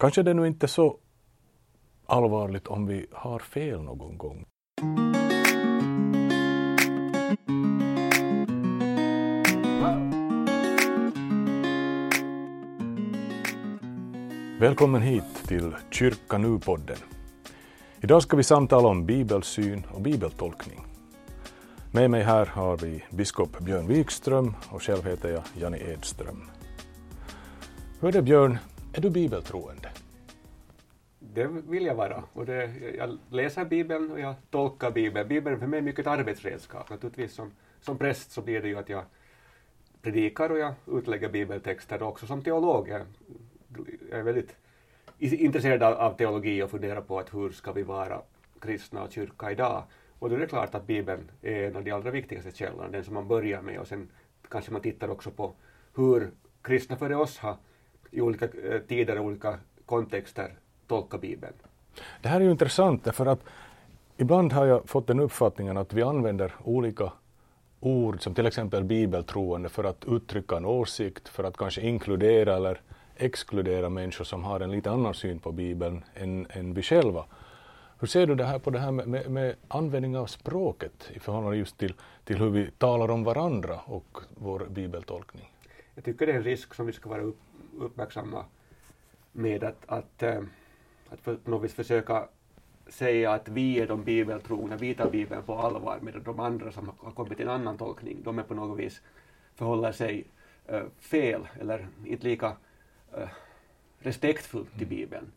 kanske det nu inte är så allvarligt om vi har fel någon gång. Välkommen hit till Kyrka Nu-podden. Idag ska vi samtala om bibelsyn och bibeltolkning. Med mig här har vi biskop Björn Wikström och själv heter jag Janne Edström. Hur är det Björn, är du bibeltroende? Det vill jag vara. Och det, jag läser Bibeln och jag tolkar Bibeln. Bibeln för mig är mycket ett arbetsredskap. Naturligtvis som, som präst så blir det ju att jag predikar och jag utlägger bibeltexter också som teolog. Jag, jag är väldigt intresserad av teologi och funderar på att hur ska vi vara kristna och kyrka idag. Och då är det klart att Bibeln är en av de allra viktigaste källorna, den som man börjar med och sen kanske man tittar också på hur kristna före oss har i olika eh, tider och olika kontexter tolkat Bibeln. Det här är ju intressant därför att ibland har jag fått den uppfattningen att vi använder olika ord som till exempel bibeltroende för att uttrycka en åsikt, för att kanske inkludera eller exkludera människor som har en lite annan syn på Bibeln än, än vi själva. Hur ser du det här på det här med, med, med användning av språket i förhållande just till, till hur vi talar om varandra och vår bibeltolkning? Jag tycker det är en risk som vi ska vara upp, uppmärksamma med att, att, äh, att på något vis försöka säga att vi är de bibeltrogna, vi tar Bibeln på allvar, medan de andra som har kommit till en annan tolkning, de är på något vis förhåller sig äh, fel eller inte lika äh, respektfullt till Bibeln.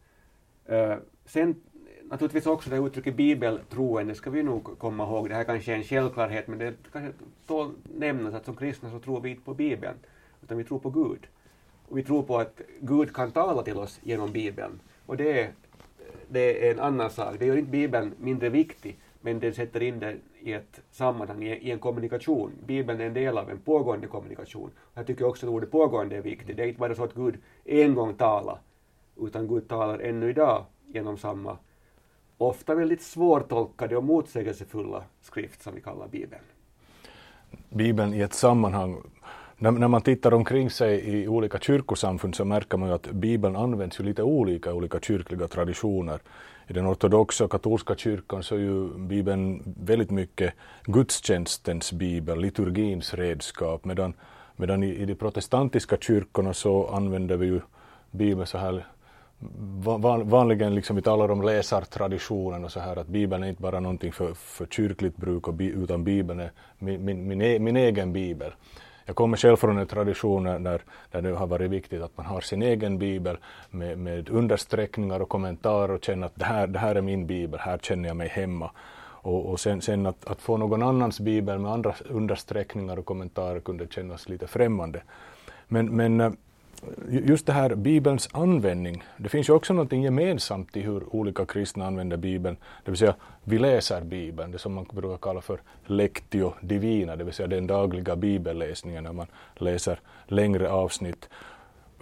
sen naturligtvis också det uttrycket bibeltroende ska vi nog komma ihåg. Det här kanske är en självklarhet men det kanske tål nämnas att som kristna så tror vi inte på Bibeln utan vi tror på Gud. Och vi tror på att Gud kan tala till oss genom Bibeln. Och det är, det är en annan sak. Det gör inte Bibeln mindre viktig men den sätter in den i ett sammanhang, i en kommunikation. Bibeln är en del av en pågående kommunikation. Jag tycker också att ordet pågående är viktigt. Det är inte bara så att Gud en gång talar utan Gud talar ännu idag genom samma ofta väldigt svårtolkade och motsägelsefulla skrift som vi kallar Bibeln. Bibeln i ett sammanhang. När, när, man tittar omkring sig i olika kyrkosamfund så märker man ju att Bibeln används ju lite olika i olika kyrkliga traditioner. I den ortodoxa och katolska kyrkan så är ju Bibeln väldigt mycket gudstjänstens bibel, liturgins redskap, medan, medan i, i de protestantiska kyrkorna så använder vi ju Bibeln så här van, vanligen liksom vi talar om läsartraditionen och så här att Bibeln är inte bara någonting för, för kyrkligt bruk och bi, utan Bibeln är min, min, min, e, min, egen bibel. Jag kommer själv från en tradition där, där det har varit viktigt att man har sin egen bibel med, med understräckningar och kommentarer och känner att det här, det här är min bibel, här känner jag mig hemma. Och, och sen, sen att, att, få någon annans bibel med andra understräckningar och kommentarer kunde kännas lite främmande. Men, men eh, just det här Bibelns användning, det finns ju också något gemensamt i hur olika kristna använder Bibeln. Det vill säga, vi läser Bibeln, det som man brukar kalla för lectio divina, det vill säga den dagliga bibelläsningen när man läser längre avsnitt.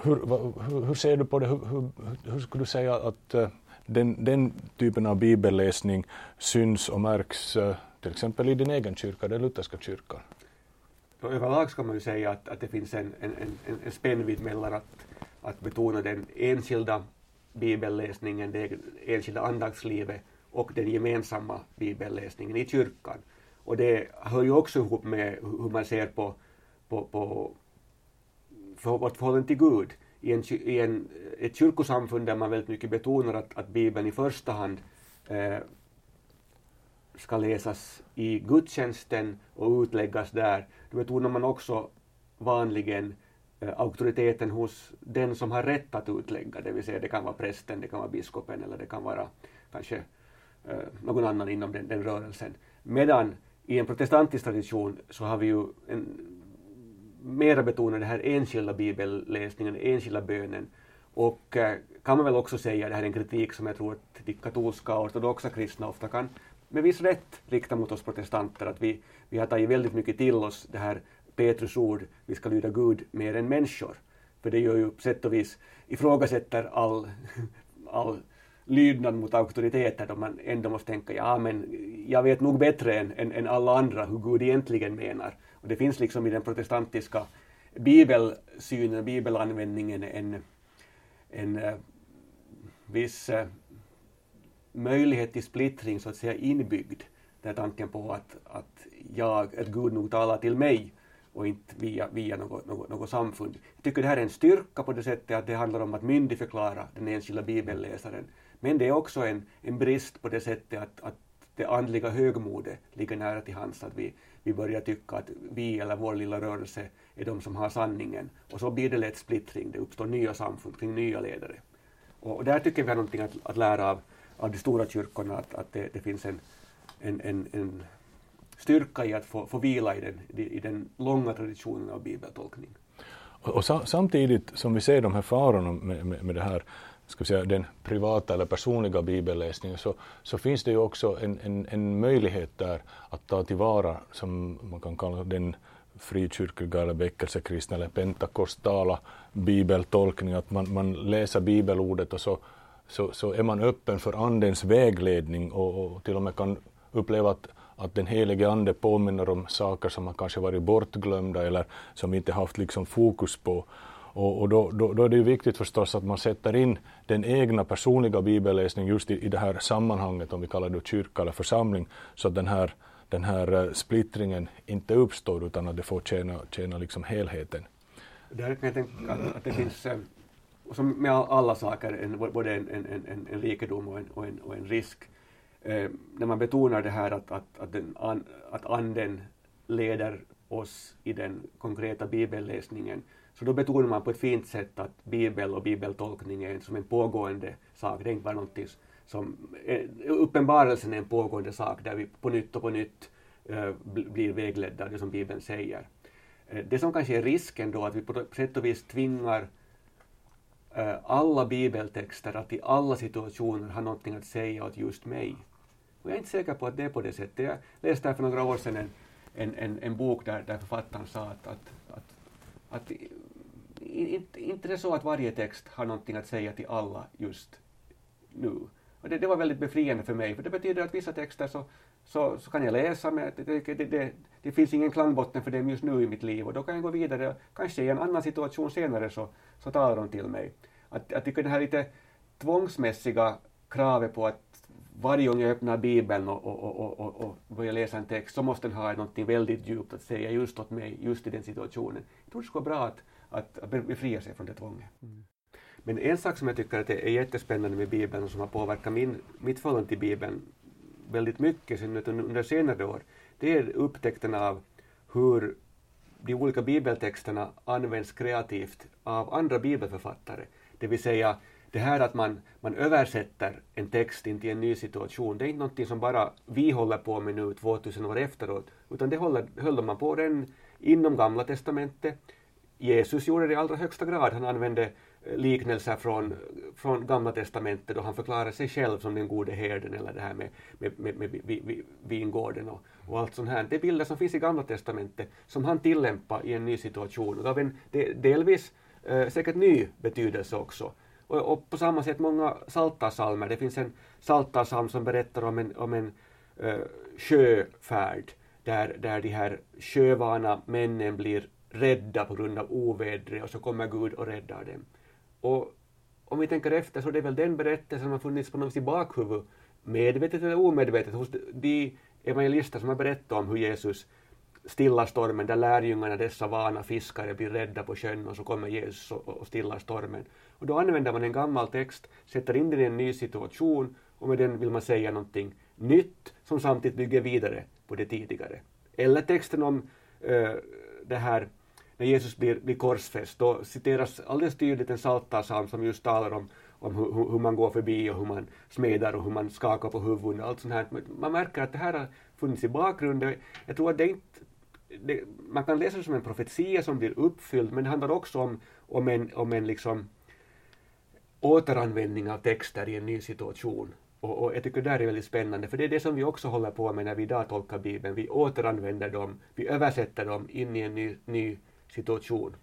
Hur, hur, hur ser du på det? Hur, hur, hur skulle du säga att eh, den, den, typen av bibelläsning syns och märks eh, till exempel i din egen kyrka, den lutherska kyrkan? Överlag ska man ju säga att, att det finns en, en, en, en spännvidd mellan att, att betona den enskilda bibelläsningen, det enskilda andaktslivet och den gemensamma bibelläsningen i kyrkan. Och det hör ju också ihop med hur man ser på, på, på för vårt förhållande till Gud. I, en, i en, ett kyrkosamfund där man väldigt mycket betonar att, att Bibeln i första hand eh, ska läsas i gudstjänsten och utläggas där, då betonar man också vanligen eh, auktoriteten hos den som har rätt att utlägga, det vill säga det kan vara prästen, det kan vara biskopen eller det kan vara kanske eh, någon annan inom den, den rörelsen. Medan i en protestantisk tradition så har vi ju en, mera betonat den här enskilda bibelläsningen, enskilda bönen. Och eh, kan man väl också säga, det här är en kritik som jag tror att de katolska och ortodoxa kristna ofta kan med viss rätt rikta mot oss protestanter att vi, vi har tagit väldigt mycket till oss det här Petrus ord, vi ska lyda Gud mer än människor. För det gör ju på sätt och vis ifrågasätter all, all lydnad mot auktoriteter då man ändå måste tänka ja men jag vet nog bättre än, än, än alla andra hur Gud egentligen menar. Och det finns liksom i den protestantiska bibelsynen, bibelanvändningen en, en eh, viss eh, möjlighet till splittring så att säga inbyggd. Den tanken på att, att jag, att Gud nog talar till mig och inte via, via något, något, något samfund. Jag tycker det här är en styrka på det sättet att det handlar om att myndigförklara den enskilda bibelläsaren. Men det är också en, en brist på det sättet att, att det andliga högmodet ligger nära till hands, att vi, vi börjar tycka att vi eller vår lilla rörelse är de som har sanningen. Och så blir det lätt splittring, det uppstår nya samfund kring nya ledare. Och, och där tycker vi har någonting att, att lära av, av de stora kyrkorna, att, att det, det finns en, en, en, en styrka i att få, få vila i den, i den långa traditionen av bibeltolkning. Och, och samtidigt som vi ser de här farorna med, med, med det här, ska säga, den privata eller personliga bibelläsningen så, så finns det ju också en, en, en möjlighet där att ta tillvara, som man kan kalla den frikyrkliga eller väckelsekristna eller pentakostala bibeltolkning, att man, man läser bibelordet och så, så, så är man öppen för Andens vägledning och, och till och med kan uppleva att att den helige Ande påminner om saker som har kanske varit bortglömda eller som inte haft liksom fokus på. Och, och då, då, då, är det ju viktigt förstås att man sätter in den egna personliga bibelläsningen just i, i det här sammanhanget, om vi kallar det kyrka eller församling, så att den här, den här eh, splittringen inte uppstår utan att det får tjäna, tjäna liksom helheten. Där kan jag tänka att det finns, eh, som med alla saker, en, både en, en, en, en rikedom och en, och en, och en risk eh, när man betonar det här att, att, att, den, an, att anden leder oss i den konkreta bibelläsningen, så då betonar man på ett fint sätt att bibel och bibeltolkning är som en pågående sak, det är inte bara någonting som, eh, uppenbarelsen är en pågående sak där vi på nytt och på nytt eh, blir vägledda av det som Bibeln säger. Eh, det som kanske är risken då, att vi på sätt och vis tvingar alla bibeltexter att i alla situationer ha någonting att säga åt just mig. Och jag är inte säker på att det är på det sättet. Jag läste för några år sedan en, en, en, en bok där, där författaren sa att, att, att, att inte, inte det är så att varje text har någonting att säga till alla just nu. Det, det var väldigt befriande för mig, för det betyder att vissa texter så, så, så kan jag läsa, men det, det, det, det, finns ingen klangbotten för dem just nu i mitt liv och då kan jag gå vidare. Kanske i en annan situation senare så, så talar de till mig. Att, jag tycker det här lite tvångsmässiga kravet på att varje gång jag öppnar Bibeln och, och, och, och, och börjar läsa en text så måste den ha något väldigt djupt att säga just åt mig, just i den situationen. Jag tror det skulle vara bra att, att befria sig från det tvånget. Mm. Men en sak som jag tycker att är jättespännande med Bibeln och som har påverkat min, mitt förhållande till Bibeln väldigt mycket under senare år, det är upptäckten av hur de olika bibeltexterna används kreativt av andra bibelförfattare. Det vill säga det här att man, man översätter en text in till en ny situation, det är inte någonting som bara vi håller på med nu 2000 år efteråt, utan det håller, höll man på redan inom Gamla Testamentet. Jesus gjorde det i allra högsta grad, han använde liknelser från, från Gamla Testamentet då han förklarar sig själv som den gode herden eller det här med, med, med, med vingården och, och allt sånt här. Det är bilder som finns i Gamla Testamentet som han tillämpar i en ny situation och gav en delvis eh, säkert ny betydelse också. Och, och på samma sätt många saltarsalmer. Det finns en saltarsalm som berättar om en, om en eh, sjöfärd där, där de här sjövana männen blir rädda på grund av ovädret och så kommer Gud och räddar dem. Och om vi tänker efter så är det väl den berättelsen som har funnits på något i bakhuvudet, medvetet eller omedvetet, hos de evangelister som har berättat om hur Jesus stillar stormen, där lärjungarna, dessa vana fiskare, blir rädda på sjön och så kommer Jesus och, och stillar stormen. Och då använder man en gammal text, sätter in den i en ny situation och med den vill man säga någonting nytt som samtidigt bygger vidare på det tidigare. Eller texten om uh, det här när Jesus blir, blir korsfäst, då citeras alldeles tydligt en psaltarpsalm som just talar om, om hur, hur, man går förbi och hur man smedar och hur man skakar på huvudet och allt sånt här. Man märker att det här har funnits i bakgrunden. Jag tror att det inte det, man kan läsa det som en profetia som blir uppfylld, men det handlar också om, om en, om en liksom återanvändning av texter i en ny situation. Och, och jag tycker det där är väldigt spännande, för det är det som vi också håller på med när vi idag tolkar Bibeln. Vi återanvänder dem, vi översätter dem in i en ny, ny situation.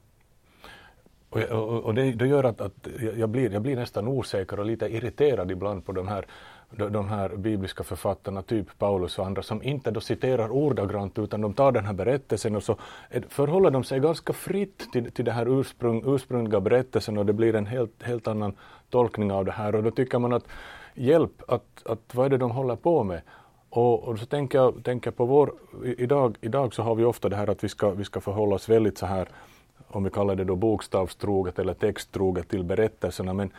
Och, och, och det, det, gör att, att jag, blir, jag blir nästan osäker och lite irriterad ibland på de här de här bibliska författarna, typ Paulus och andra, som inte då citerar ordagrant utan de tar den här berättelsen och så förhåller de sig ganska fritt till, till den här ursprung, ursprungliga berättelsen och det blir en helt, helt annan tolkning av det här och då tycker man att hjälp, att, att vad är det de håller på med? Och, och så tänker jag tänker på vår, idag, idag så har vi ofta det här att vi ska, vi ska förhålla oss väldigt så här, om vi kallar det då bokstavstroget eller texttroget till berättelserna, men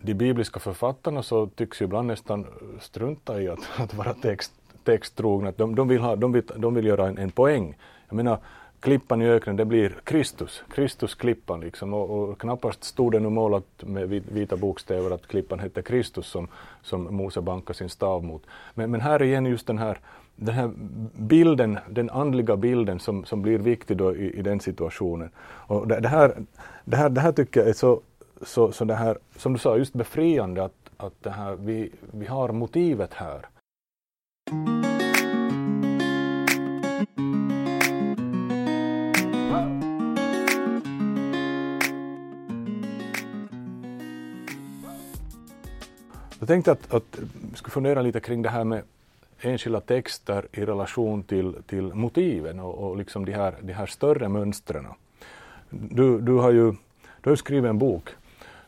de bibliska författarna så tycks ju ibland nästan strunta i att, att vara text, texttrogna. De, de, vill ha, de, vill, de vill göra en, en poäng. Jag menar, klippan i öknen, det blir Kristus, Kristus-klippan liksom. Och, och knappast stod det nu målat med vita bokstäver att klippan hette Kristus som, som Mose bankade sin stav mot. Men, men här igen just den här, den här bilden, den andliga bilden som, som blir viktig då i, i den situationen. Och det, det, här, det, här, det här tycker jag är så, så, så det här, som du sa, just befriande att, att det här, vi, vi har motivet här. Jag tänkte att, att vi skulle fundera lite kring det här med enskilda texter i relation till, till motiven och, och liksom de här, de här större mönstren. Du, du, har ju, du har skrivit en bok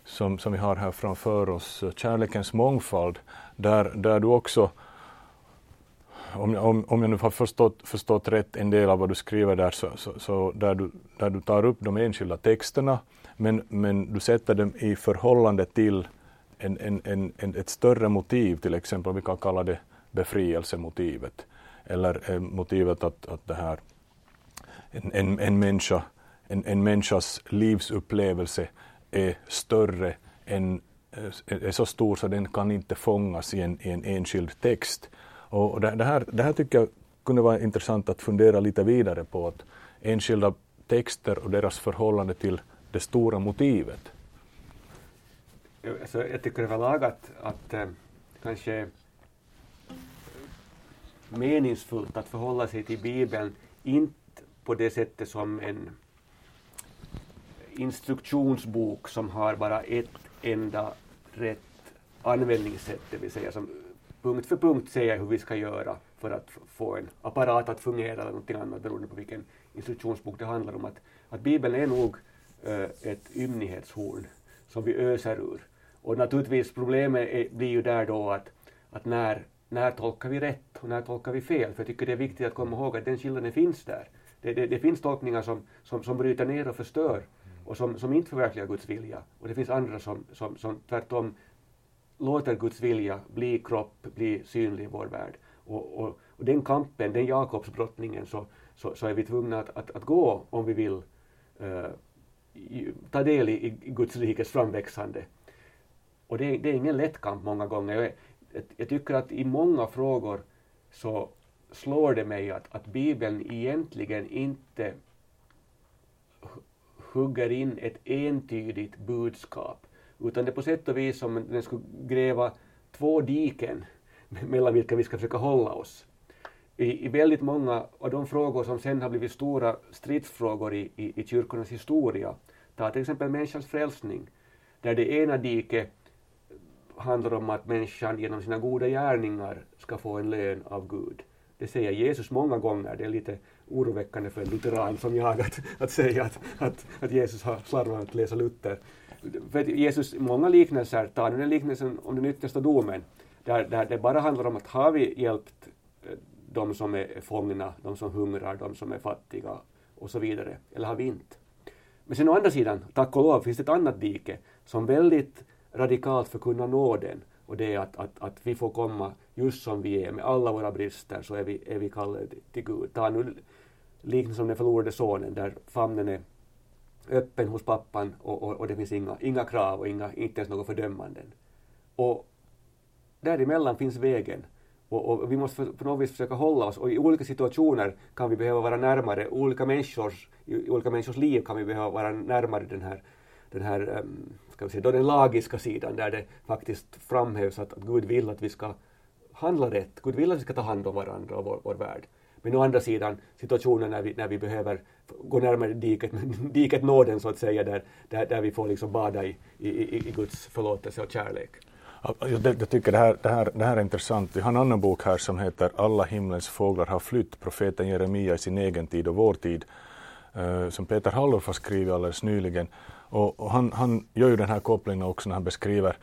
som, som vi har här framför oss, Kärlekens mångfald, där, där du också, om, om, om jag nu har förstått, förstått rätt en del av vad du skriver där, så, så, så där, du, där du tar upp de enskilda texterna, men, men du sätter dem i förhållande till en, en, en, en, ett större motiv, till exempel vi kan kalla det befrielsemotivet, eller eh, motivet att, att det här, en, en, en, människa, en, en människas livsupplevelse är större än, eh, är så stor så den kan inte fångas i en, i en enskild text. Och det, det, här, det här tycker jag kunde vara intressant att fundera lite vidare på, att enskilda texter och deras förhållande till det stora motivet alltså, jag tycker överlag att, att eh, kanske meningsfullt att förhålla sig till Bibeln, inte på det sättet som en instruktionsbok som har bara ett enda rätt användningssätt, det vill säga som punkt för punkt säger hur vi ska göra för att få en apparat att fungera eller någonting annat beroende på vilken instruktionsbok det handlar om. Att, att Bibeln är nog äh, ett ymnighetshorn som vi öser ur. Och naturligtvis problemet är, blir ju där då att, att när, när tolkar vi rätt och när tolkar vi fel? För jag tycker det är viktigt att komma ihåg att den skillnaden finns där. Det, det, det finns tolkningar som, som, som bryter ner och förstör och som, som inte förverkligar Guds vilja. Och det finns andra som, som, som tvärtom låter Guds vilja bli kropp, bli synlig i vår värld. Och, och, och den kampen, den Jakobsbrottningen, så, så, så, är vi tvungna att, att, att gå om vi vill uh, ta del i, i Guds rikes framväxande. Och det, det är ingen lätt kamp många gånger. Jag, jag, tycker att i många frågor så slår det mig att, att Bibeln egentligen inte hugger in ett entydigt budskap, utan det är på sätt och vis som den skulle gräva två diken mellan vilka vi ska försöka hålla oss. I, I väldigt många av de frågor som sen har blivit stora stridsfrågor i, i, i kyrkornas historia, ta till exempel människans frälsning, där det ena diket handlar om att människan genom sina goda gärningar ska få en lön av Gud. Det säger Jesus många gånger, det är lite oroväckande för en lutheran som jag att, att säga att, att, att Jesus har slarvat att läsa Luther. För Jesus, många liknelser, ta nu den liknelsen om den yttersta domen, där, där det bara handlar om att har vi hjälpt eh, de som är fångna, de som hungrar, de som är fattiga och så vidare, eller har vi inte? Men sen å andra sidan, tack och lov, finns det ett annat dike som väldigt radikalt för att kunna nå den, och det är att, att, att vi får komma just som vi är. Med alla våra brister så är vi, är vi kallade till Gud. Ta nu liknelsen som den förlorade sonen där famnen är öppen hos pappan och, och, och, det finns inga, inga krav och inga, inte ens några fördömanden. Och däremellan finns vägen. Och, och, vi måste på något vis försöka hålla oss. Och i olika situationer kan vi behöva vara närmare, olika människors, i olika människors liv kan vi behöva vara närmare den här den här um, ska vi säga, då den lagiska sidan där det faktiskt framhävs att, att Gud vill att vi ska handla rätt. Gud vill att vi ska ta hand om varandra och vår, vår värld. Men å andra sidan situationen när vi, när vi behöver gå närmare diket, diket nåden så att säga, där, där, där vi får liksom bada i, i, i Guds förlåtelse och kärlek. Jag, jag tycker det här, det, här, det här är intressant. Vi har en annan bok här som heter Alla himlens fåglar har flytt, profeten Jeremia i sin egen tid och vår tid, eh, som Peter Hallorf har skrivit alldeles nyligen. Och, och han, han gör ju den här kopplingen också när han beskriver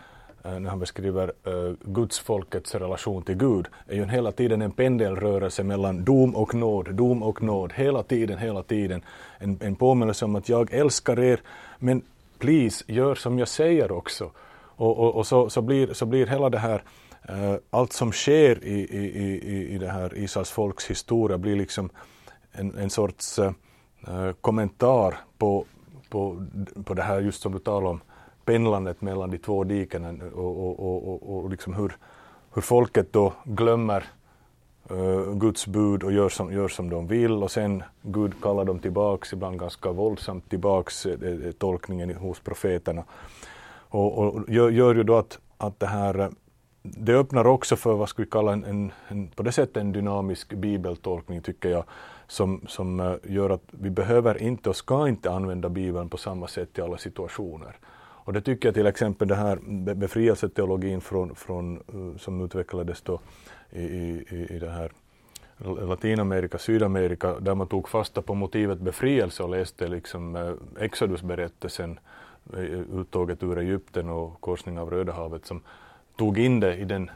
eh, när han beskriver eh, uh, gudsfolkets relation till Gud, är ju hela tiden en pendelrörelse mellan dom och nåd, dom och nåd, hela tiden, hela tiden. En, en påminnelse om att jag älskar er, men please, gör som jag säger också. Och, och, och så, så, blir, så blir hela det här, uh, allt som sker i, i, i, i det här Israels folks historia blir liksom en, en sorts uh, kommentar på, på, på det här just som du talar om, pendlandet mellan de två dikena och, och, och, och, liksom hur, hur folket då glömmer uh, Guds bud och gör som, gör som de vill och sen Gud kallar dem tillbaks, ibland ganska våldsamt tillbaks, eh, eh tolkningen hos profeterna. Och, och gör, gör, ju då att, att det här eh, det öppnar också för vad ska vi kalla en, en, en, på det sättet en dynamisk bibeltolkning tycker jag som, som eh, gör att vi behöver inte och ska inte använda bibeln på samma sätt i alla situationer. Och det tycker jag till exempel det här befrielseteologin från, från, eh, som utvecklades då i, i, i det här Latinamerika, Sydamerika, där man tog fasta på motivet befrielse och läste liksom eh, Exodusberättelsen, Exodus-berättelsen, uttåget ur Egypten och korsning av Röda havet som tog in det i den,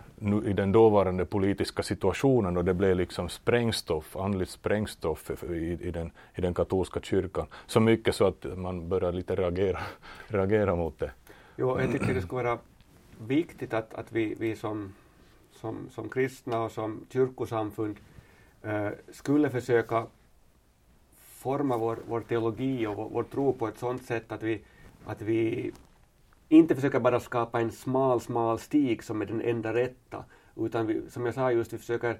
i den dåvarande politiska situationen och det blev liksom sprängstoff, andligt sprängstoff i, i, den, i den katolska kyrkan. Så mycket så att man började lite reagera, reagera mot det. Jo, jag tycker det skulle vara viktigt att, att vi, vi som, som, som kristna och som kyrkosamfund eh, skulle försöka forma vår, vår teologi och vår, vår tro på ett sådant sätt att vi, att vi inte försöka bara skapa en smal, smal stig som är den enda rätta, utan vi, som jag sa just, vi försöker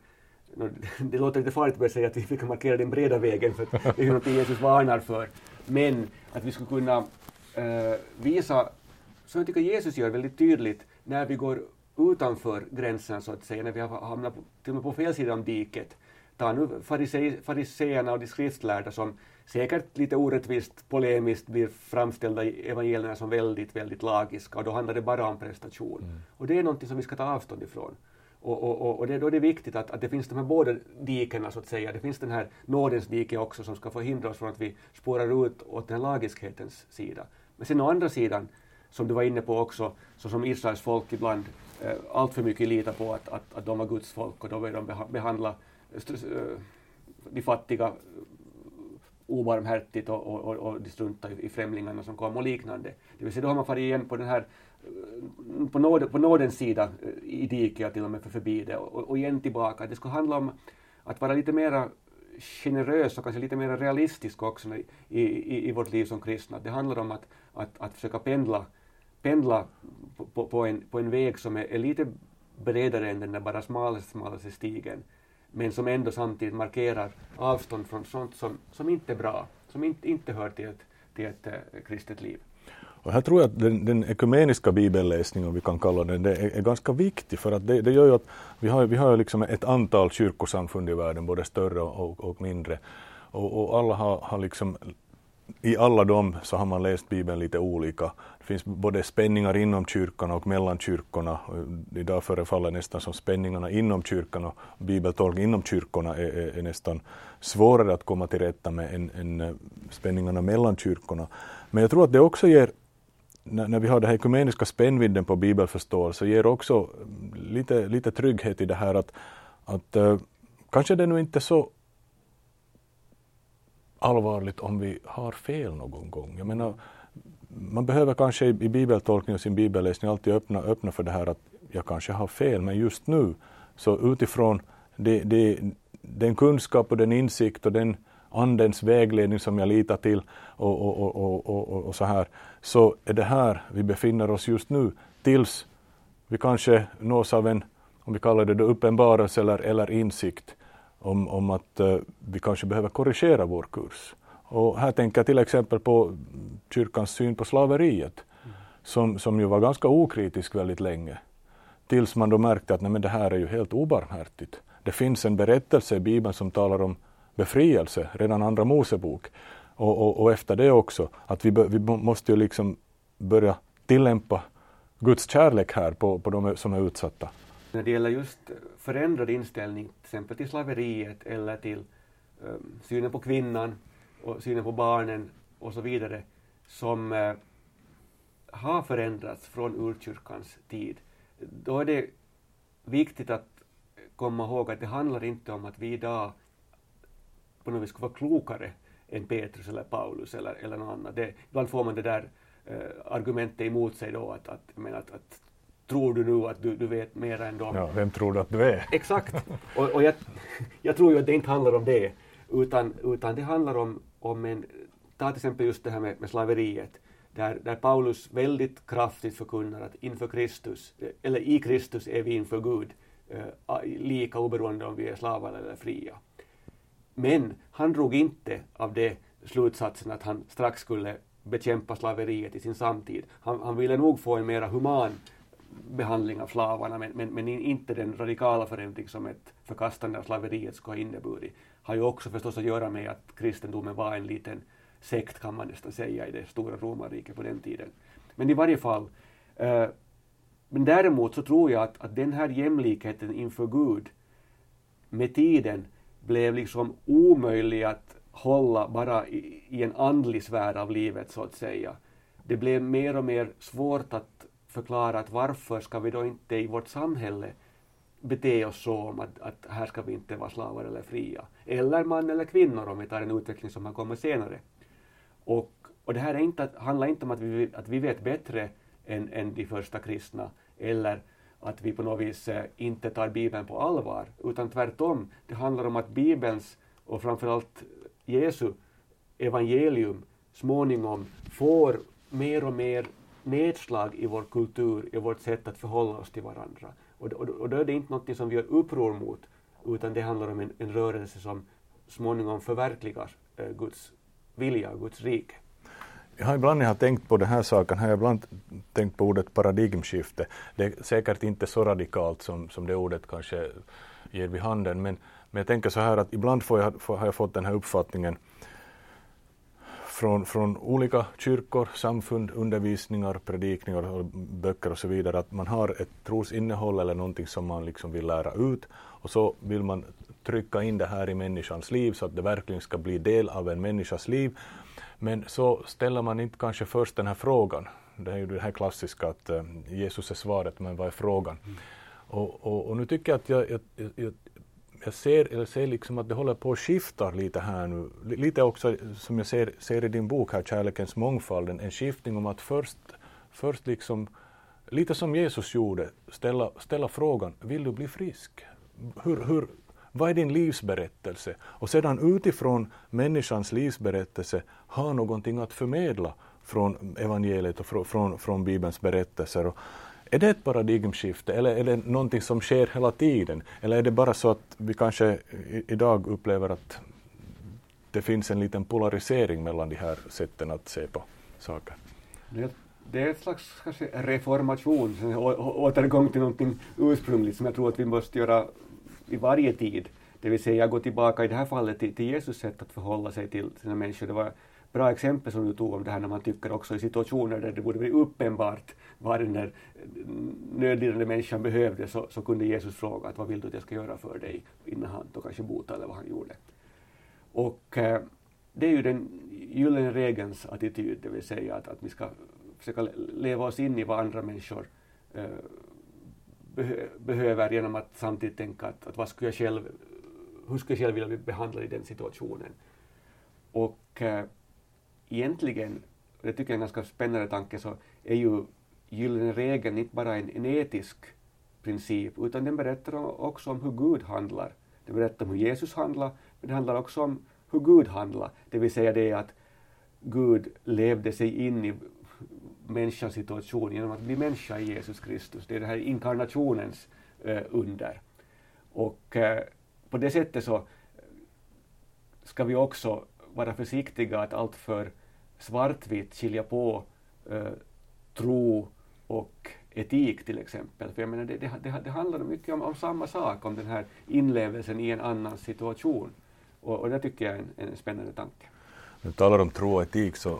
det låter lite farligt att börja säga att vi fick markera den breda vägen, för det är något Jesus varnar för. Men att vi skulle kunna uh, visa, som jag tycker Jesus gör väldigt tydligt, när vi går utanför gränsen så att säga, när vi har hamnat på, till och med på fel sida om diket. Ta nu fariseerna och de skriftlärda som säkert lite orättvist polemiskt blir framställda i evangelierna som väldigt, väldigt lagiska och då handlar det bara om prestation. Mm. Och det är någonting som vi ska ta avstånd ifrån. Och, och, och det, då är det viktigt att, att det finns de här båda dikena så att säga. Det finns den här nådens dike också som ska förhindra oss från att vi spårar ut åt den lagiskhetens sida. Men sen å andra sidan, som du var inne på också, så som Israels folk ibland eh, allt för mycket litar på att, att, att de var Guds folk och då vill de behandla eh, de fattiga obarmhärtigt och, och, och, och de struntar i främlingarna som kom och liknande. Det vill säga då har man farit igen på den här eh, på, nåd, på nådens sida eh, i diket till och med för förbi det och, och igen tillbaka. Det skulle handla om att vara lite mera generös och kanske lite mer realistisk också i, i, i vårt liv som kristna. Det handlar om att, att, att försöka pendla, pendla på, på, på, en, på en väg som är, är lite bredare än den där bara smalaste, smalaste stigen men som ändå samtidigt markerar avstånd från sånt som, som inte är bra, som inte, inte hör till ett, till ett äh, kristet liv. Och här tror jag att den, den ekumeniska bibelläsningen, om vi kan kalla den det, är, är ganska viktig för att det, det, gör ju att vi har, vi har liksom ett antal kyrkosamfund i världen, både större och, och mindre. Och, och, alla har, har liksom i alla dem så har man läst Bibeln lite olika. Det finns både spänningar inom kyrkan och mellan kyrkorna. Idag förefaller nästan som spänningarna inom kyrkan och bibeltolkning inom kyrkorna är, är, är, nästan svårare att komma till rätta med än, än eh, spänningarna mellan kyrkorna. Men jag tror att det också ger när, när vi har den här ekumeniska spännvidden på bibelförståelse ger också lite, lite trygghet i det här att, att uh, kanske det nu inte är så allvarligt om vi har fel någon gång. Jag menar, man behöver kanske i, bibeltolkning och sin bibelläsning alltid öppna, öppna för det här att jag kanske har fel, men just nu, så utifrån det, det, den kunskap och den insikt och den andens vägledning som jag litar till och, och, och, och, och så här, så är det här vi befinner oss just nu tills vi kanske nås av en, om vi kallar det uppenbarelse eller, eller insikt om, om att eh, vi kanske behöver korrigera vår kurs. Och här tänker jag till exempel på kyrkans syn på slaveriet, mm. som, som ju var ganska okritisk väldigt länge. Tills man då märkte att nej, men det här är ju helt obarmhärtigt. Det finns en berättelse i Bibeln som talar om befrielse, redan andra Mosebok. Och, och, och efter det också, att vi, vi måste ju liksom börja tillämpa Guds kärlek här på, på de som är utsatta. När det gäller just förändrad inställning till exempel till slaveriet eller till um, synen på kvinnan och synen på barnen och så vidare som uh, har förändrats från urkyrkans tid, då är det viktigt att komma ihåg att det handlar inte om att vi idag på något vis skulle vara klokare än Petrus eller Paulus eller, eller någon annan. Det, ibland får man det där eh, argumentet emot sig då att, att, men att, att tror du nu att du, du vet mer än dem? Ja, vem tror du att du är? Exakt. Och, och jag, jag tror ju att det inte handlar om det, utan, utan det handlar om, om en, ta till exempel just det här med, med slaveriet, där, där Paulus väldigt kraftigt förkunnar att inför Kristus, eller i Kristus är vi inför Gud eh, lika oberoende om vi är slavar eller fria. Men han drog inte av det slutsatsen att han strax skulle bekämpa slaveriet i sin samtid. Han, han ville nog få en mera human behandling av slavarna, men, men, men, inte den radikala förändring som ett förkastande av slaveriet skulle ha inneburit. Har ju också förstås att göra med att kristendomen var en liten sekt, kan man nästan säga, i det stora romarriket på den tiden. Men i varje fall, eh, men däremot så tror jag att, att den här jämlikheten inför Gud med tiden blev liksom omöjlig att hålla bara i, i en andlig sfär av livet så att säga. Det blev mer och mer svårt att förklara att varför ska vi då inte i vårt samhälle bete oss så om att, att här ska vi inte vara slavar eller fria. Eller man eller kvinnor om vi tar en utveckling som har kommit senare. Och, och det här är inte, handlar inte om att vi, att vi vet bättre än, än de första kristna eller att vi på något vis eh, inte tar Bibeln på allvar, utan tvärtom. Det handlar om att Bibelns och framförallt Jesu evangelium småningom får mer och mer nedslag i vår kultur, i vårt sätt att förhålla oss till varandra. Och, och, och då är det inte något som vi gör uppror mot, utan det handlar om en, en rörelse som småningom förverkligar eh, Guds vilja och Guds rike. Jag har ibland när jag har tänkt på den här saken, har jag ibland tänkt på ordet paradigmskifte. Det är säkert inte så radikalt som, som det ordet kanske ger vid handen, men, men jag tänker så här att ibland får jag, får, har jag fått den här uppfattningen från, från olika kyrkor, samfund, undervisningar, predikningar, och böcker och så vidare, att man har ett trosinnehåll eller någonting som man liksom vill lära ut och så vill man trycka in det här i människans liv så att det verkligen ska bli del av en människas liv. Men så ställer man inte kanske först den här frågan. Det är ju det här klassiska att uh, Jesus är svaret, men vad är frågan? Mm. Och, och, och, nu tycker jag att jag, jag, jag, jag ser, eller ser liksom att det håller på att skifta lite här nu. Lite också som jag ser, ser i din bok här, Kärlekens mångfald, en, en skiftning om att först, först liksom, lite som Jesus gjorde, ställa, ställa frågan, vill du bli frisk? Hur, hur, vad är din livsberättelse? Och sedan utifrån människans livsberättelse ha någonting att förmedla från evangeliet och från, från, från Bibelns berättelser. Och är det ett paradigmskifte eller är det någonting som sker hela tiden? Eller är det bara så att vi kanske idag upplever att det finns en liten polarisering mellan de här sätten att se på saker? Det är ett slags kanske reformation, återgång till någonting ursprungligt som jag tror att vi måste göra i varje tid. Det vill säga gå tillbaka i det här fallet till, till Jesus sätt att förhålla sig till sina människor. Det var bra exempel som du tog om det här när man tycker också i situationer där det borde bli uppenbart vad den där mm, nödlidande människan behövde så, så kunde Jesus fråga att vad vill du att jag ska göra för dig innan han då kanske botade eller vad han gjorde. Och eh, det är ju den gyllene regelns attityd, det vill säga att, att vi ska försöka leva oss in i vad andra människor eh, beh behöver genom att samtidigt tänka att, att vad skulle jag själv, hur skulle jag själv vilja bli behandlad i den situationen. Och eh, egentligen, och det tycker jag är en ganska spännande tanke, så är ju gyllene regeln inte bara en, en etisk princip, utan den berättar också om hur Gud handlar. Den berättar om hur Jesus handlar, men det handlar också om hur Gud handlar, det vill säga det att Gud levde sig in i människans situation genom att bli människa i Jesus Kristus. Det är det här inkarnationens eh, under. Och eh, på det sättet så ska vi också vara försiktiga att alltför svartvitt skilja på eh, tro och etik till exempel. För jag menar, det, det, det, handlar mycket om, om, samma sak, om den här inlevelsen i en annan situation. Och, och det tycker jag är en, en spännande tanke. När du talar om tro och etik så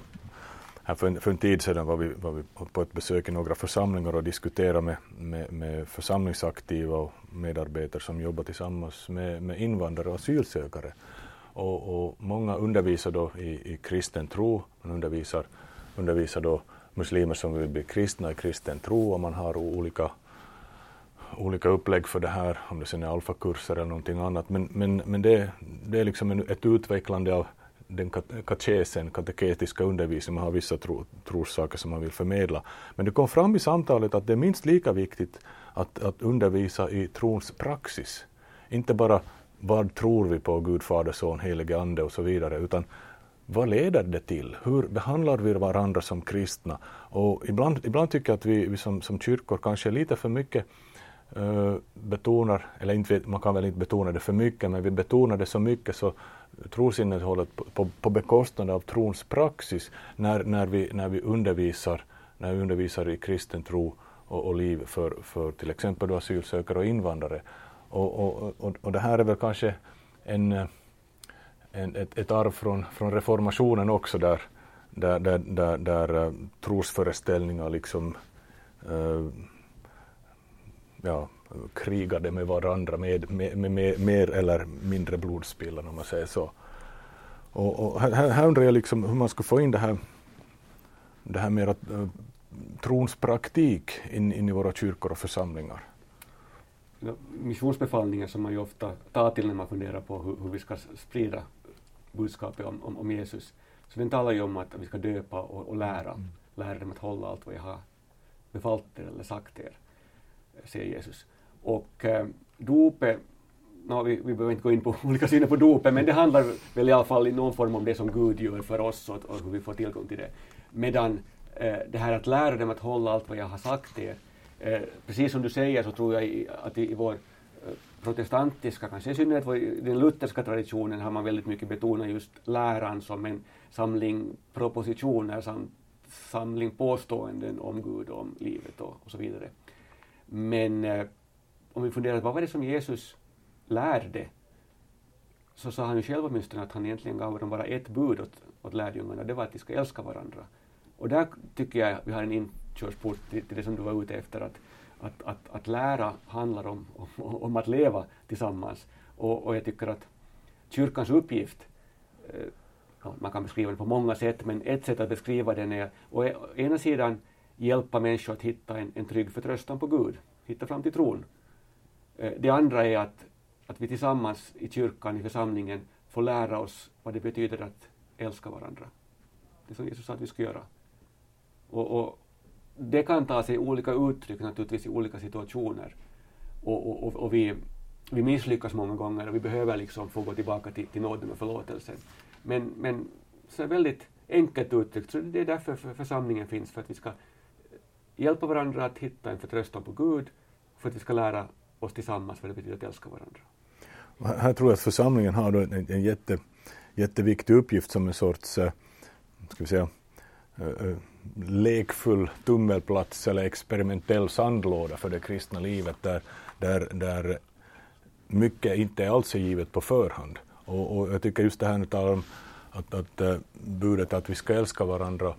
här för, en, för en tid sedan var vi, var vi på ett besök i några församlingar och diskuterade med, med, med församlingsaktiva och medarbetare som jobbar tillsammans med, med invandrare och asylsökare. Och, och många undervisar då i, i kristen tro, man undervisar, undervisar då muslimer som vill bli kristna i kristen tro och man har olika, olika upplägg för det här, om det sen är alfakurser eller någonting annat. Men, men, men det, det är liksom en, ett utvecklande av den katekesen, kateketiska undervisningen, man har vissa tro, trossaker som man vill förmedla. Men det kom fram i samtalet att det är minst lika viktigt att, att undervisa i trons praxis. Inte bara vad tror vi på Gud, Fader, Son, Helige Ande och så vidare, utan vad leder det till? Hur behandlar vi varandra som kristna? Och ibland, ibland tycker jag att vi, vi som, som kyrkor kanske lite för mycket uh, betonar, eller inte, man kan väl inte betona det för mycket, men vi betonar det så mycket så trosinnehållet på, på, på bekostnad av trons praxis när, när, vi, när vi undervisar när vi undervisar i kristen tro och, och liv för, för till exempel asylsökare och invandrare. Och, och, och, och det här är väl kanske en, en, ett, ett arv från, från reformationen också där, där, där, där, där eh, trosföreställningar liksom uh, ja, krigade med varandra med, med, med, med mer eller mindre blodspillan om man säger så. Och, och här, här, undrar jag liksom hur man ska få in det här, det här mer att, eh, trons praktik in, in i våra kyrkor och församlingar. Missionsbefallningen som man ju ofta tar till när man funderar på hur, hur vi ska sprida budskapet om, om, om, Jesus. Så den talar ju om att vi ska döpa och, och lära, mm. lära dem att hålla allt vad jag har befallt er eller sagt er, säger Jesus. Och eh, dopet, no, vi, vi behöver inte gå in på olika syner på dopet, men det handlar väl i alla fall i någon form om det som Gud gör för oss och, och hur vi får tillgång till det. Medan eh, det här att lära dem att hålla allt vad jag har sagt er, eh, precis som du säger så tror jag i, att i, i vår eh, protestantiska, kanske i synnerhet i den lutherska traditionen har man väldigt mycket betonat just läran som en samling propositioner samt samling påståenden om Gud och om livet och, och så vidare. Men eh, om vi funderar, vad var det som Jesus lärde? Så sa han ju själv åtminstone att han egentligen gav dem bara ett bud åt, åt lärjungarna, det var att de ska älska varandra. Och där tycker jag vi har en inkörsport till, till det som du var ute efter, att, att, att, att lära handlar om, om, om att leva tillsammans. Och, och jag tycker att kyrkans uppgift, eh, man kan beskriva den på många sätt, men ett sätt att beskriva den är e-, å ena sidan hjälpa människor att hitta en, en trygg förtröstan på Gud, hitta fram till tron. Eh, det andra är att, att vi tillsammans i kyrkan, i församlingen, får lära oss vad det betyder att älska varandra. Det som Jesus sa att vi ska göra. Och, och det kan ta sig olika uttryck naturligtvis i olika situationer. Och, och, och, vi, vi misslyckas många gånger och vi behöver liksom få gå tillbaka till, till nåden och förlåtelsen. Men, men så är väldigt enkelt uttryckt, så det är därför församlingen finns, för att vi ska hjälpa varandra att hitta en förtröstan på Gud, för att vi ska lära oss tillsammans vad det betyder att älska varandra. Här tror jag att församlingen har då en, en jätte, jätteviktig uppgift som en sorts, eh, ska vi säga, lekfull tummelplats eller experimentell sandlåda för det kristna livet där, där, där mycket inte alls är givet på förhand. Och, och jag tycker just det här nu talar om att, att, att budet att vi ska älska varandra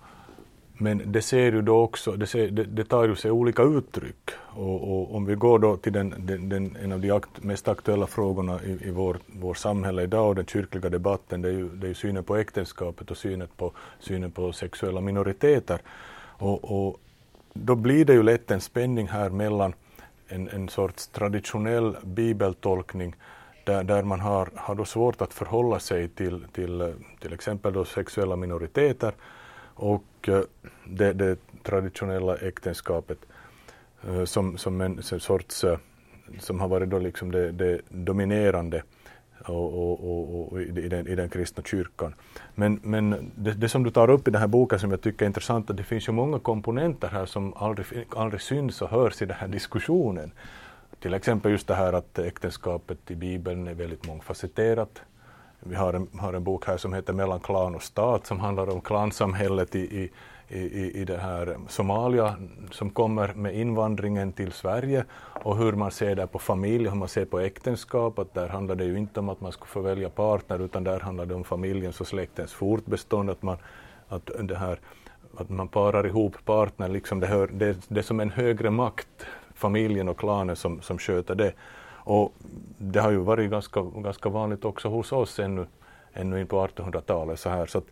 men det ser ju då också, det, ser, det, det tar ju sig olika uttryck. Och, och, om vi går då till den, den, den en av de akt, mest aktuella frågorna i, i vår, vår samhälle idag och den kyrkliga debatten, det är ju, det är synen på äktenskapet och synen på, synen på sexuella minoriteter. Och, och då blir det ju lätt en spänning här mellan en, en sorts traditionell bibeltolkning där, där man har, har då svårt att förhålla sig till till, till exempel då sexuella minoriteter och eh, det, det traditionella äktenskapet eh, som, som en sorts, eh, som har varit då liksom det, det dominerande och, och, och, i, den, i den kristna kyrkan. Men, men det, det, som du tar upp i den här boken som jag tycker är intressant, att det finns ju många komponenter här som aldrig, aldrig syns och hörs i den här diskussionen. Till exempel just det här att äktenskapet i Bibeln är väldigt mångfacetterat. Vi har en, har en bok här som heter Mellan klan och stat som handlar om klansamhället i, i, i, i det här Somalia som kommer med invandringen till Sverige och hur man ser där på familj, hur man ser på äktenskap. Att där handlar det ju inte om att man ska få välja partner utan där handlar det om familjens och släktens fortbestånd. Att man, att det här, att man parar ihop partner, liksom det, hör, det, det är som en högre makt, familjen och klanen som, som sköter det. Och det har ju varit ganska, ganska vanligt också hos oss ännu, ännu in på 1800-talet. Så här. Så att,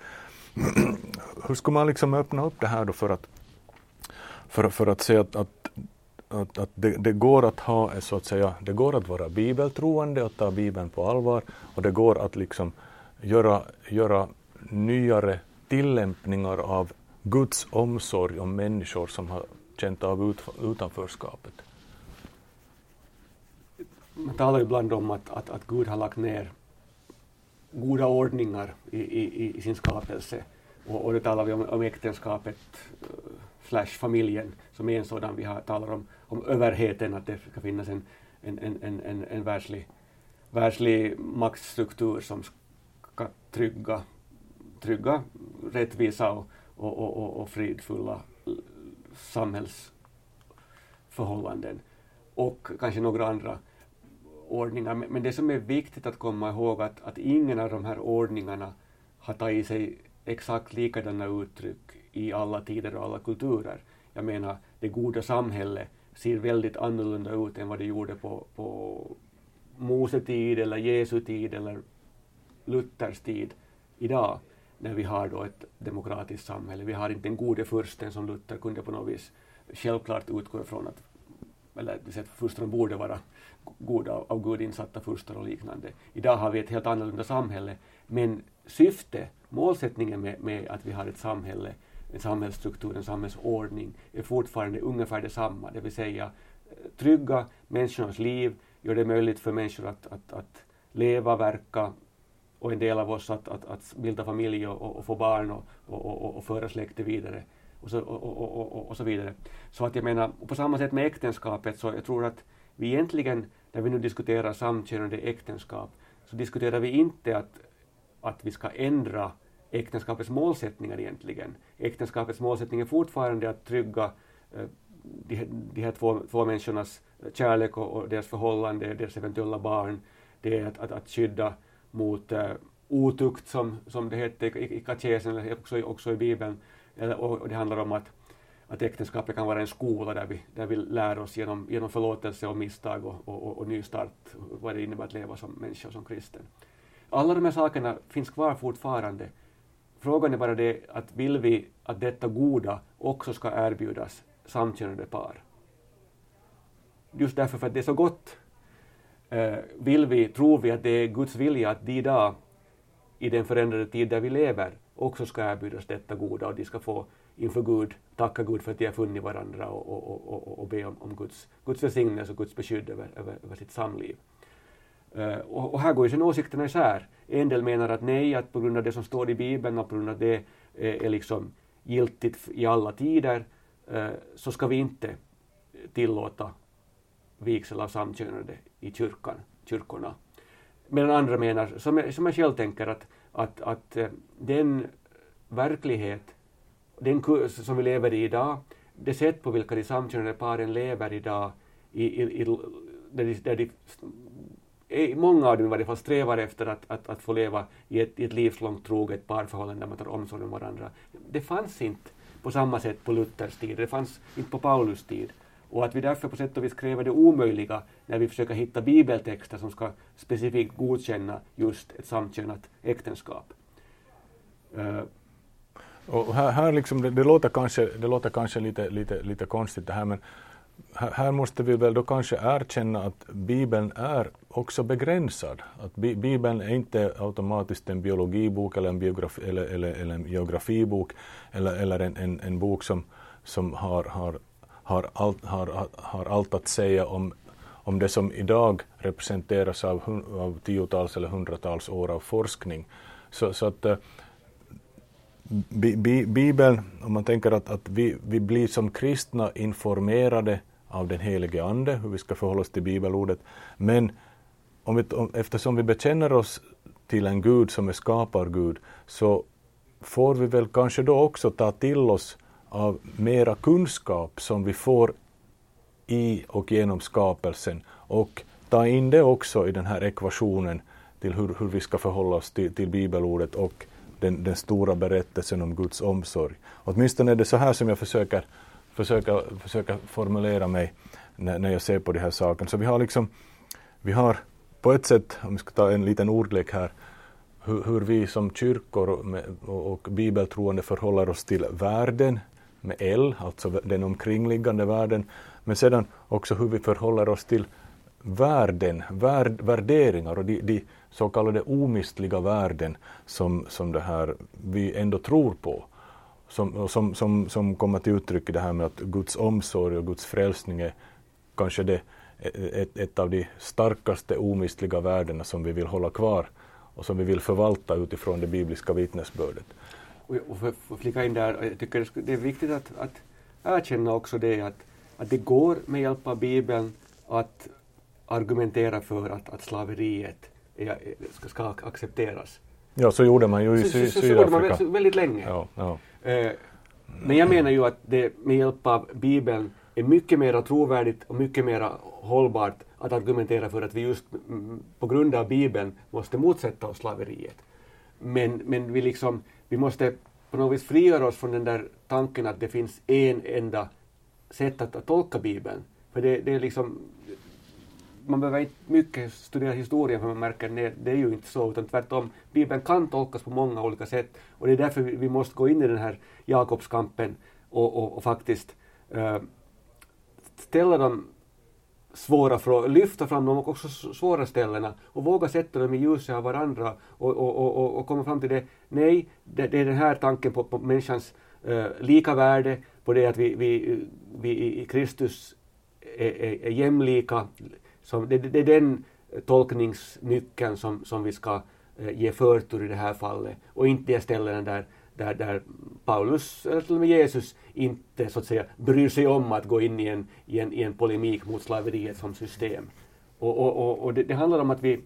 hur ska man liksom öppna upp det här då för att, för, för att se att, att, att, att det, det, går att ha, så att säga, det går att vara bibeltroende och ta Bibeln på allvar och det går att liksom göra, göra nyare tillämpningar av Guds omsorg om människor som har känt av utanförskapet. Man talar ibland om att, att, att Gud har lagt ner goda ordningar i, i, i sin skapelse. Och, och då talar vi om, om äktenskapet uh, slash familjen som är en sådan. Vi har, talar om, om överheten, att det ska finnas en, en, en, en, en, en världslig, världslig maktstruktur som ska trygga, trygga rättvisa och, och, och, och fridfulla samhällsförhållanden. Och kanske några andra ordningar. Men det som är viktigt att komma ihåg att, att ingen av de här ordningarna har tagit sig exakt likadana uttryck i alla tider och alla kulturer. Jag menar, det goda samhället ser väldigt annorlunda ut än vad det gjorde på, på Mose tid eller Jesu tid eller Luthers tid idag när vi har då ett demokratiskt samhälle. Vi har inte den gode fursten som Luther kunde på något vis självklart utgå ifrån att eller det furstarna borde vara goda av Gud insatta furstar och liknande. Idag har vi ett helt annorlunda samhälle, men syfte, målsättningen med, med att vi har ett samhälle, en samhällsstruktur, en samhällsordning är fortfarande ungefär detsamma, det vill säga eh, trygga människors liv, göra det möjligt för människor att, att, att leva, verka och en del av oss att, att, att bilda familj och, och få barn och, och, och, och föra släktet vidare och så, och, och, och, och, så vidare. Så att jag menar, på samma sätt med äktenskapet så jag tror att vi egentligen, när vi nu diskuterar samkönade äktenskap, så diskuterar vi inte att, att vi ska ändra äktenskapets målsättningar egentligen. Äktenskapets målsättning är fortfarande att trygga eh, de, de här två, två människornas eh, kärlek och, och deras förhållande, deras eventuella barn. Det är att, att, att skydda mot uh, otukt som, som det hette i, i katekesen, eller också, också i Bibeln, och det handlar om att, att äktenskapet kan vara en skola där vi, där vi lär oss genom, genom förlåtelse och misstag och, och, och, och nystart vad det innebär att leva som människa och som kristen. Alla de här sakerna finns kvar fortfarande. Frågan är bara det att vill vi att detta goda också ska erbjudas samkönade par? Just därför för att det är så gott eh, vill vi, tror vi att det är Guds vilja att de idag i den förändrade tid där vi lever också ska erbjudas detta goda och de ska få inför Gud tacka Gud för att de har funnit varandra och, och, och, och be om, om Guds, Guds välsignelse och Guds beskydd över, över, över sitt samliv. Uh, och, och, här går ju sen åsikterna isär. En del menar att nej, att på grund av det som står i Bibeln och på grund av det är, är liksom giltigt i alla tider uh, så ska vi inte tillåta vigsel av samkönade i kyrkan, kyrkorna. Medan andra menar, som jag, som jag själv tänker, att att, att den verklighet den kurs som vi lever i idag, det sätt på vilka de samkönade paren lever idag, i, i, i, där de, där de många av dem i varje fall strävar efter att, att, att få leva i ett, i ett livslångt troget parförhållande där man tar omsorg om varandra. Det fanns inte på samma sätt på Luthers tid, det fanns inte på Paulus tid. Och att vi därför på sätt och vis kräver det omöjliga när vi försöker hitta bibeltexter som ska specifikt godkänna just ett samkönat äktenskap. Uh, och här, här liksom, det, det, låter kanske, det låter kanske lite, lite, lite konstigt det här men här, här måste vi väl då kanske erkänna att Bibeln är också begränsad. Att bi, Bibeln är inte automatiskt en biologibok eller en, biografi, eller, eller, eller en geografibok eller, eller en, en, en bok som, som har, har har allt, har, har allt att säga om, om det som idag representeras av, av tiotals eller hundratals år av forskning. Så, så att eh, bi, bi, Bibeln, om man tänker att, att vi, vi blir som kristna informerade av den helige Ande, hur vi ska förhålla oss till bibelordet, men om vi, om, eftersom vi bekänner oss till en Gud som är skapargud, så får vi väl kanske då också ta till oss av mera kunskap som vi får i och genom skapelsen. Och ta in det också i den här ekvationen till hur, hur vi ska förhålla oss till, till bibelordet. Och den, den, stora berättelsen om Guds omsorg. Åtminstone är det så här som jag försöker, försöker, försöker formulera mig när, när jag ser på de här sakerna. Så vi har liksom, vi har på ett sätt, om vi ska ta en liten ordlek här, hur, hur vi som kyrkor och, och, och bibeltroende förhåller oss till världen, med L, alltså den omkringliggande världen, men sedan också hur vi förhåller oss till värden, värd, värderingar och de, de så kallade omistliga värden som, som det här vi ändå tror på. Som, som, som, som kommer till uttryck i det här med att Guds omsorg och Guds frälsning är kanske det, e, e, ett, ett av de starkaste omistliga värdena som vi vill hålla kvar och som vi vill förvalta utifrån det bibliska vittnesbördet. Och för att flika in där, jag tycker det är viktigt att, att erkänna också det att, att det går med hjälp av Bibeln att argumentera för att, att slaveriet är, ska, ska accepteras. Ja, så gjorde man ju i Sydafrika. Så, så, så gjorde man väldigt länge. Ja, ja. Eh, men jag menar ju att det med hjälp av Bibeln är mycket mer trovärdigt och mycket mer hållbart att argumentera för att vi just på grund av Bibeln måste motsätta oss slaveriet. Men, men vi, liksom, vi måste på något vis frigöra oss från den där tanken att det finns en enda sätt att, att tolka Bibeln. För det, det är liksom, man behöver inte mycket studera historien för man märker att det, det är ju inte så, utan tvärtom, Bibeln kan tolkas på många olika sätt och det är därför vi, vi måste gå in i den här Jakobskampen och, och, och faktiskt uh, ställa de svåra frågor, lyfta fram de också svåra ställena och våga sätta dem i ljuset av varandra och, och, och, och komma fram till det. Nej, det, det är den här tanken på, på människans uh, lika värde, på det att vi, vi, vi i Kristus är, är, är jämlika. Så det, det, är den eh, tolkningsnyckeln som, som vi ska eh, ge förtur i det här fallet och inte de ställen där där, där Paulus, eller till och med Jesus, inte så att säga bryr sig om att gå in i en, i en, i en polemik mot slaveriet som system. Och, och, och, och det, det, handlar om att vi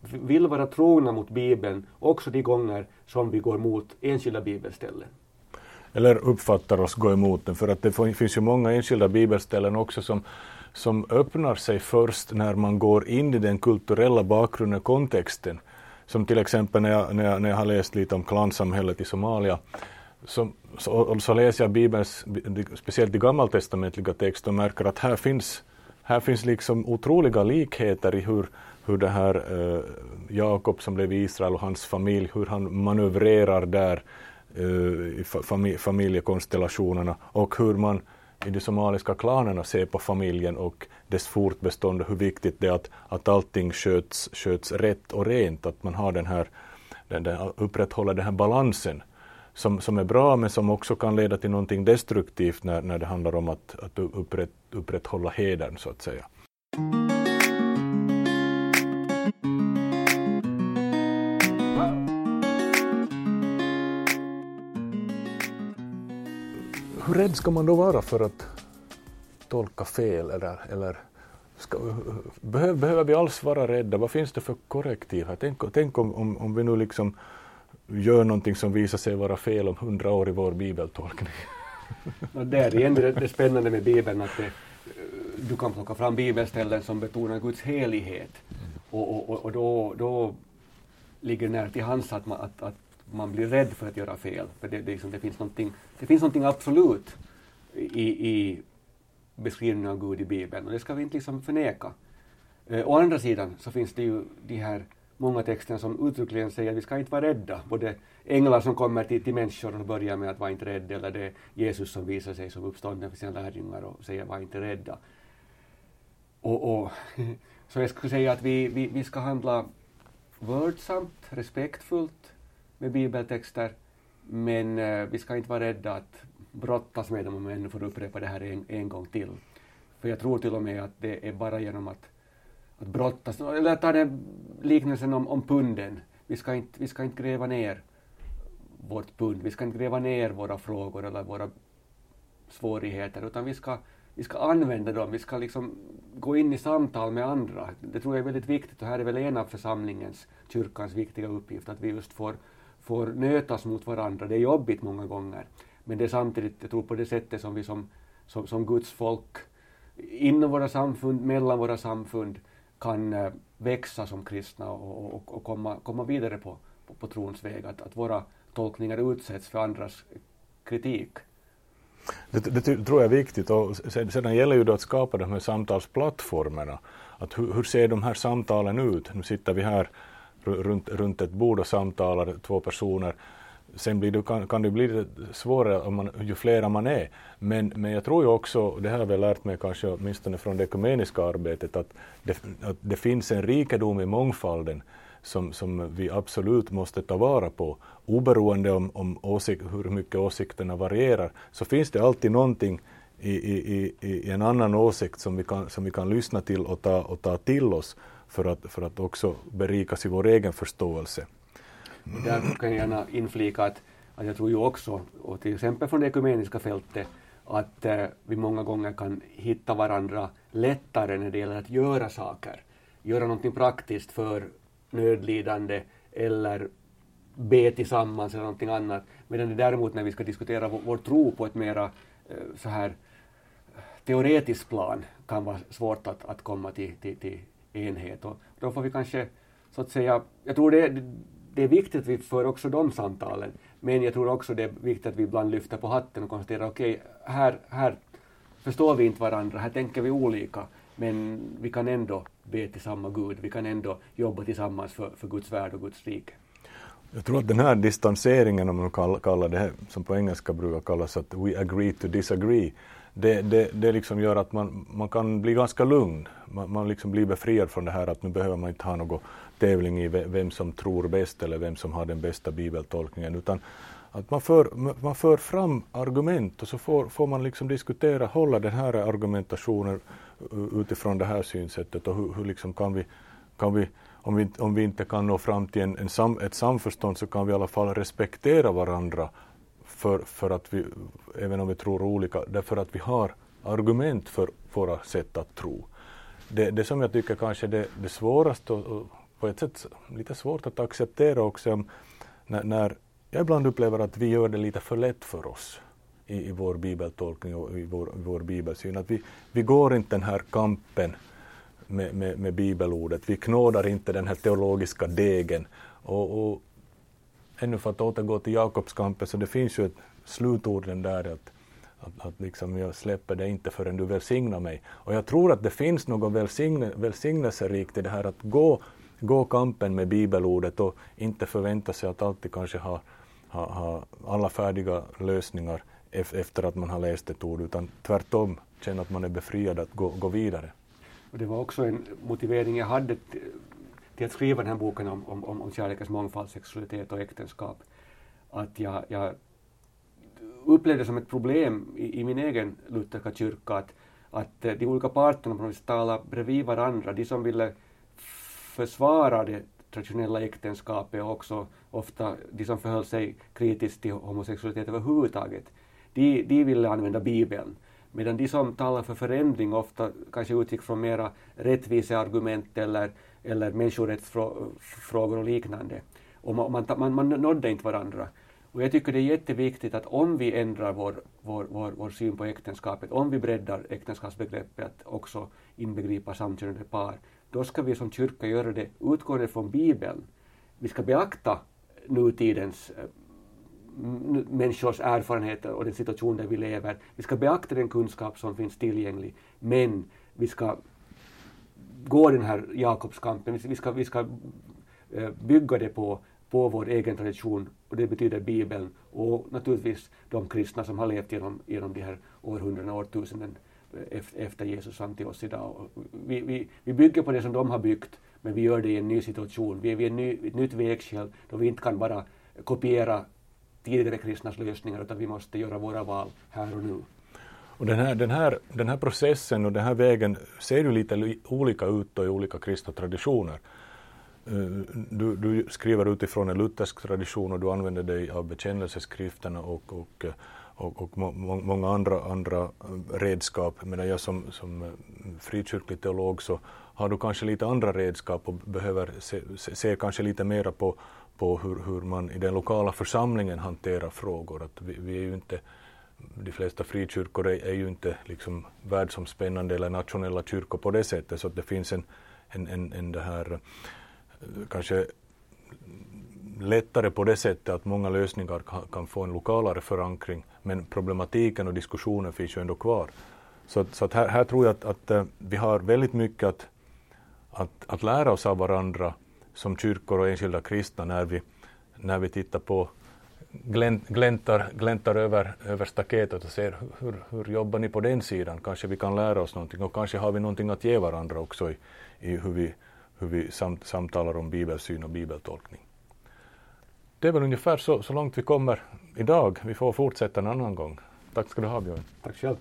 vill vara trogna mot Bibeln också de gånger som vi går mot enskilda bibelställen. Eller uppfattar oss gå emot den, för att det finns ju många enskilda bibelställen också som som öppnar sig först när man går in i den kulturella bakgrunden, kontexten. Som till exempel när jag, när jag, när jag har läst lite om klansamhället i Somalia, så, så, så läser jag Bibelns, speciellt de gammaltestamentliga texter och märker att här finns, här finns liksom otroliga likheter i hur, hur det här eh, Jakob som blev Israel och hans familj, hur han manövrerar där eh, i familjekonstellationerna och hur man i de somaliska klanerna ser på familjen och dess fortbestånd och hur viktigt det är att, att allting sköts, sköts rätt och rent, att man har den här, den, där, upprätthåller den här balansen som, som är bra men som också kan leda till någonting destruktivt när, när det handlar om att, att upprätt, upprätthålla hedern så att säga. Hur rädd ska man då vara för att tolka fel eller, eller ska, behöver, behöver vi alls vara rädda? Vad finns det för korrektiv här? Tänk, tänk om, om, om vi nu liksom gör någonting som visar sig vara fel om hundra år i vår bibeltolkning. det är igen det, det spännande med Bibeln att det, du kan plocka fram bibelställen som betonar Guds helighet mm. och, och, och då, då ligger det nära till hands att, man, att, att man blir rädd för att göra fel. För det, det, liksom, det finns, någonting, det finns någonting absolut i, i beskrivningen av Gud i Bibeln och det ska vi inte liksom förneka. Eh, å andra sidan så finns det ju de här många texterna som uttryckligen säger att vi ska inte vara rädda. Både änglar som kommer till, till människor och börjar med att vara inte rädda eller det är Jesus som visar sig som uppstånden för sina lärjungar och säger var inte rädda. Och, och så jag skulle säga att vi, vi, vi ska handla vördsamt, respektfullt med bibeltexter, men eh, vi ska inte vara rädda att brottas med dem om vi ännu får upprepa det här en, en gång till. För jag tror till och med att det är bara genom att, att brottas, eller ta den liknelsen om, om punden, vi ska, inte, vi ska inte gräva ner vårt pund, vi ska inte gräva ner våra frågor eller våra svårigheter, utan vi ska, vi ska använda dem, vi ska liksom gå in i samtal med andra. Det tror jag är väldigt viktigt och här är väl en av församlingens, kyrkans viktiga uppgift, att vi just får får nötas mot varandra. Det är jobbigt många gånger, men det är samtidigt, jag tror på det sättet som vi som, som, som Guds folk inom våra samfund, mellan våra samfund kan eh, växa som kristna och, och, och, komma, komma vidare på, på, på trons väg, att, att våra tolkningar utsätts för andras kritik. Det, det, tror jag är viktigt och sedan, sedan gäller ju det att skapa de här samtalsplattformarna. Att hur, hur ser de här samtalen ut? Nu sitter vi här runt, runt ett bord och samtalar, två personer. Sen blir det, kan, kan det bli svårare om man, ju flera man är. Men, men jag tror ju också, det här har jag lärt mig kanske åtminstone från det ekumeniska arbetet, att det, att det finns en rikedom i mångfalden som, som vi absolut måste ta vara på. Oberoende om, om åsik, hur mycket åsikterna varierar så finns det alltid någonting i, i, i, i en annan åsikt som vi kan, som vi kan lyssna till och ta, och ta till oss för att, för att också berikas i vår egen förståelse. Där kan jag gärna inflika att, att jag tror ju också, och till exempel från det ekumeniska fältet, att eh, vi många gånger kan hitta varandra lättare när det gäller att göra saker. Göra någonting praktiskt för nödlidande eller be tillsammans eller någonting annat. Medan det däremot när vi ska diskutera vår, vår tro på ett mera eh, så här eh, teoretiskt plan kan vara svårt att, att komma till, till, till enhet. Och då får vi kanske, så att säga, jag tror det, det är viktigt att vi för också de samtalen, men jag tror också det är viktigt att vi ibland lyfter på hatten och konstaterar okej, okay, här, här förstår vi inte varandra, här tänker vi olika, men vi kan ändå be till samma Gud, vi kan ändå jobba tillsammans för, för Guds värld och Guds rike. Jag tror att den här distanseringen, om man kallar det här, som på engelska brukar kallas att we agree to disagree, det, det, det liksom gör att man, man kan bli ganska lugn. Man, man liksom blir befriad från det här att nu behöver man inte ha någon tävling i vem som tror bäst eller vem som har den bästa bibeltolkningen, utan att man för, man för fram argument och så får, får man liksom diskutera, hålla den här argumentationen utifrån det här synsättet och hur, hur liksom kan vi, kan vi om vi, om vi inte kan nå fram till en, en sam, ett samförstånd så kan vi i alla fall respektera varandra för, för att vi, även om vi tror olika, därför att vi har argument för våra sätt att tro. Det, det som jag tycker kanske det, det svåraste och, och på ett sätt lite svårt att acceptera också när, när jag ibland upplever att vi gör det lite för lätt för oss i, i vår bibeltolkning och i vår, vår bibelsyn. Att vi, vi går inte den här kampen med, med, med bibelordet. Vi knådar inte den här teologiska degen. Och, och ännu för att återgå till Jakobskampen, så det finns ju ett slutorden där att, att, att liksom jag släpper det inte förrän du välsignar mig. Och jag tror att det finns något välsigne, välsignelserikt i det här att gå, gå kampen med bibelordet och inte förvänta sig att alltid kanske ha, ha, ha alla färdiga lösningar efter att man har läst ett ord, utan tvärtom känna att man är befriad att gå, gå vidare. Och det var också en motivering jag hade till att skriva den här boken om, om, om, om kärlekens mångfald, sexualitet och äktenskap. Att jag, jag upplevde som ett problem i, i min egen lutherska kyrka att, att eh, de olika parterna på något talade bredvid varandra. De som ville försvara det traditionella äktenskapet och också ofta de som förhöll sig kritiskt till homosexualitet överhuvudtaget, de, de ville använda Bibeln. Medan de som talar för förändring ofta kanske utgick från mera rättviseargument eller, eller människorättsfrågor och liknande. Och man, man, man, nådde inte varandra. Och jag tycker det är jätteviktigt att om vi ändrar vår, vår, vår, vår syn på äktenskapet, om vi breddar äktenskapsbegreppet att också inbegripa samkönade par, då ska vi som kyrka göra det utgående från Bibeln. Vi ska beakta nutidens eh, människors erfarenheter och den situation där vi lever. Vi ska beakta den kunskap som finns tillgänglig, men vi ska gå den här Jakobskampen, vi ska, vi ska eh, bygga det på, på vår egen tradition och det betyder Bibeln och naturligtvis de kristna som har levt genom, genom de här århundradena, årtusenden eh, efter Jesus fram till oss idag. Vi, vi, vi bygger på det som de har byggt, men vi gör det i en ny situation. Vi är vid ett nytt vägskäl då vi inte kan bara kopiera tidigare kristnas lösningar utan vi måste göra våra val här och nu. Och den, här, den, här, den här processen och den här vägen ser ju lite olika ut i olika kristna traditioner. Eh, du, du, skriver utifrån en luthersk tradition och du använder dig av bekännelseskrifterna och, och, och, och många andra, andra eh, redskap. Medan jag som, som eh, frikyrklig teolog så har du kanske lite andra redskap och behöver se, se, se kanske lite mera på på hur, hur man i den lokala församlingen hanterar frågor. Att vi, vi är ju inte, de flesta frikyrkor är, är ju inte liksom världsomspännande eller nationella kyrkor på det sättet så att det finns en, en, en, en det här eh, kanske lättare på det sättet att många lösningar kan, kan, få en lokalare förankring men problematiken och diskussionen finns ju ändå kvar. Så, så att här, här, tror jag att, att, eh, vi har väldigt mycket att, att, att lära oss av varandra som kyrkor och enskilda kristna när vi, när vi tittar på gläntar, gläntar över, över staketet och ser hur, hur jobbar ni på den sidan? Kanske vi kan lära oss någonting och kanske har vi någonting att ge varandra också i, i hur vi, hur vi samt, samtalar om bibelsyn och bibeltolkning. Det är väl ungefär så, så långt vi kommer idag. Vi får fortsätta en annan gång. Tack ska du ha Björn. Tack själv.